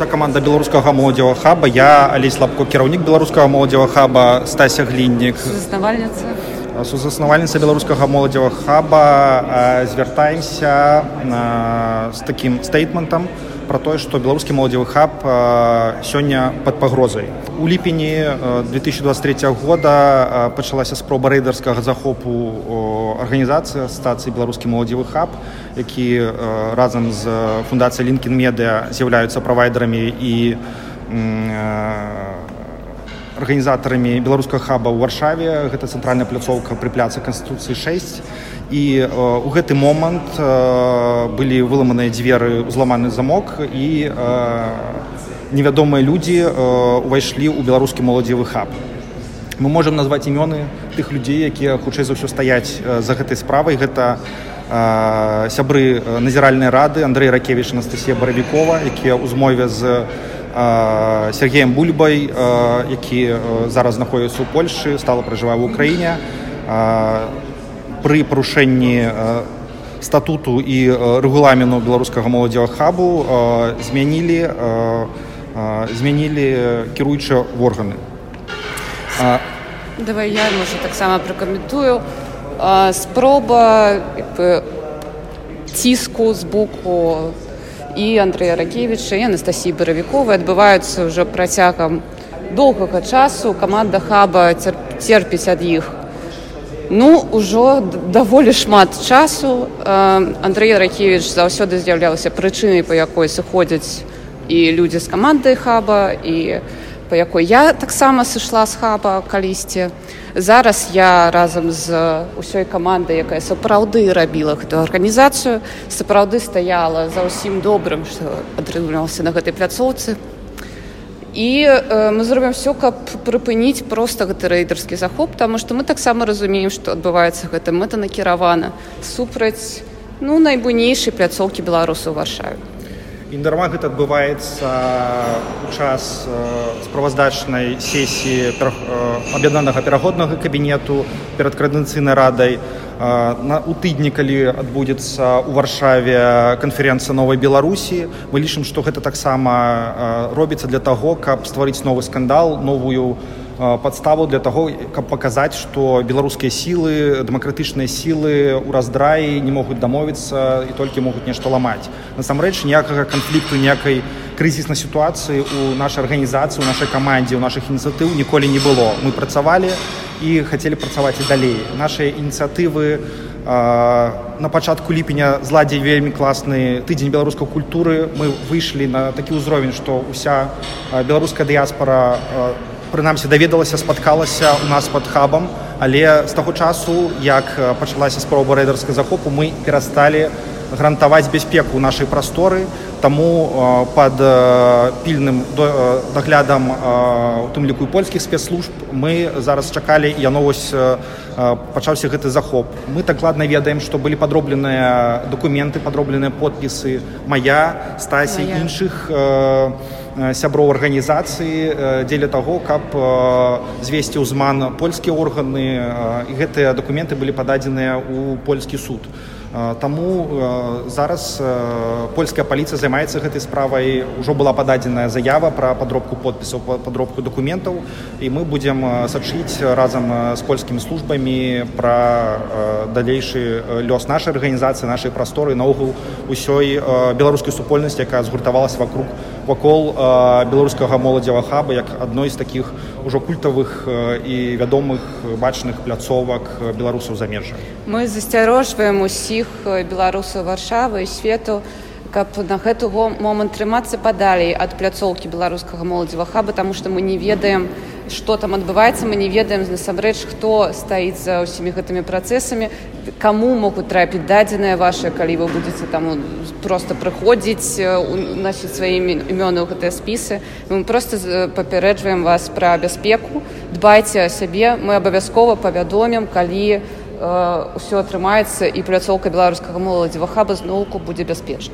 уся каманда беларускага моладзева хаба. Я алесь лапко кіраўнік беларускага моладзева хаба стася гліннік. Заснавальніца сузаснавальніца беларускага моладзева хаба. Звяртаемся з такім стейтментам про тое што беларускі моладзевы хаб сёння под пагрозай у ліпені 2023 года пачалася спроба рэйдарскага захопу арганізацыя стацыі беларускі моладзевы хаб які разам з фундацыяй лінкін медыа з'яўляюцца правайдарамі і арганізатарамі беларускага хаба ў варшаве. Гэта цэнтральная пляцоўка пры пляцы канстытуцыі 6 і у гэты момант былі выламаныя дзверы узламаны замок і невядомыя людзі увайшлі ў беларускі моладзевы хаб. Мы можемм назваць імёны тых людзей якія хутчэй за ўсё стаяць за гэтай справай. Гэта сябры назіральнай рады андрей ракевич анастасія баравікова якія ў змове з Сергеем бульбай які зараз знаходіцца ў польльшы стала пражывае ў украіне пры парушэнні статуту і рэгуламену беларускага моладзева хабу змянілі змянілі кіруючыя органы давай я можа таксама пракаментую спроба ціску з боку і Андрэя Ракевіча і Анастасіі Баравіковай адбываюцца ўжо працягам доўгага часу. Каманда хаба церпіць ад іх. Ну ўжо даволі шмат часу. Андрэй Ракевіч заўсёды з'яўляўся прычынай, па якой сыходзяць і людзі з камандай хаба і па якой я таксама сышла з хаба калісьці. Зараз я разам з усёй камандай, якая сапраўды рабіла гэту арганізацыю, сапраўды стаяла за ўсім добрым, што атрымлівалася на гэтай пляцоўцы. І э, мы зробім все, каб прыпыніць проста гэты рэйдарскі захоп, таму што мы таксама разумеем, што адбываецца гэта мэтанакіравана супраць ну, найбуйнейшай пляцоўкі беларусаў варшаве індарма гэта адбываецца у час справаздачнай сесіі аб'яднанага пераходнага кабінету перад крадэнцыйнай радай на у тыдні калі адбудзецца ў варшаве канферэнцыя новай беларусі мы лічым што гэта таксама робіцца для таго каб стварыць новы скандал новую падставу для таго каб паказаць што беларускія сілы дэмакратычныя сілы ў раздраі не могуць дамовіцца і толькі могуць нешта ламаць насамрэч ніякага канфлікту ніякай крызіснай сітуацыі у нашай арганізацыі у нашай камандзе у нашых ініцыятыў ніколі не было. Мы працавалі і хацелі працаваць і далей нашыя ініцыятывы на пачатку ліпеня зладзей вельмі класны тыдзень беларускай культуры мы выйшлі на такі ўзровень што ўся беларуская дыяспара прынамсі даведалася спаткалася у нас под хабам. Але з таго часу як пачалася спроба рэйдарскай захопу мы перасталі гарантаваць бяспеку нашай прасторы. Таму под пільным даглядам у тым ліку польскіх спецслужб мы зараз чакалі яно вось пачаўся гэты захоп. Мы дакладна ведаем што былі падробленыя дакументы падробленыя подпісы мая стасі іншых сяброў арганізацыі дзеля таго каб звесці ўзман польскія органы і гэтыя дакументы былі пададзеныя ў польскі суд Таму зараз польская паліцыя займаецца гэтай справай. Ужо была пададзеная заява пра падробку подпісаў падробку дакументаў. І мы будзем сачыць разам з польскімі службамі пра далейшы лёс нашай арганізацыі нашай прасторы наогул усёй беларускай супольнасці якая згуртавалася вокруг вакол беларускага моладзева хаба як адной з такіх ужо культавых і вядомых бачных пляцовак беларусаў замежжа. Мы засцярожваем усіх беларусаў варшавы і свету каб на гэты момант трымацца падалей ад пляцоўкі беларускага моладзева хаба таму што мы не ведаем што там адбываецца мы не ведаем насамрэч хто стаіць за ўсімі гэтымі працэсамі каму могуць трапіць дадзеныя ваша калі вы будзеце там просто прыходзіць уносіць сваімі імёны ў гэтыя спісы. Мы просто папярэджваем вас пра бяспеку. Дбайце о сябе. Мы абавязкова павядомім калі ўсё атрымаецца і пляцоўка беларускага моладзева хаба зноўку будзе бяспечна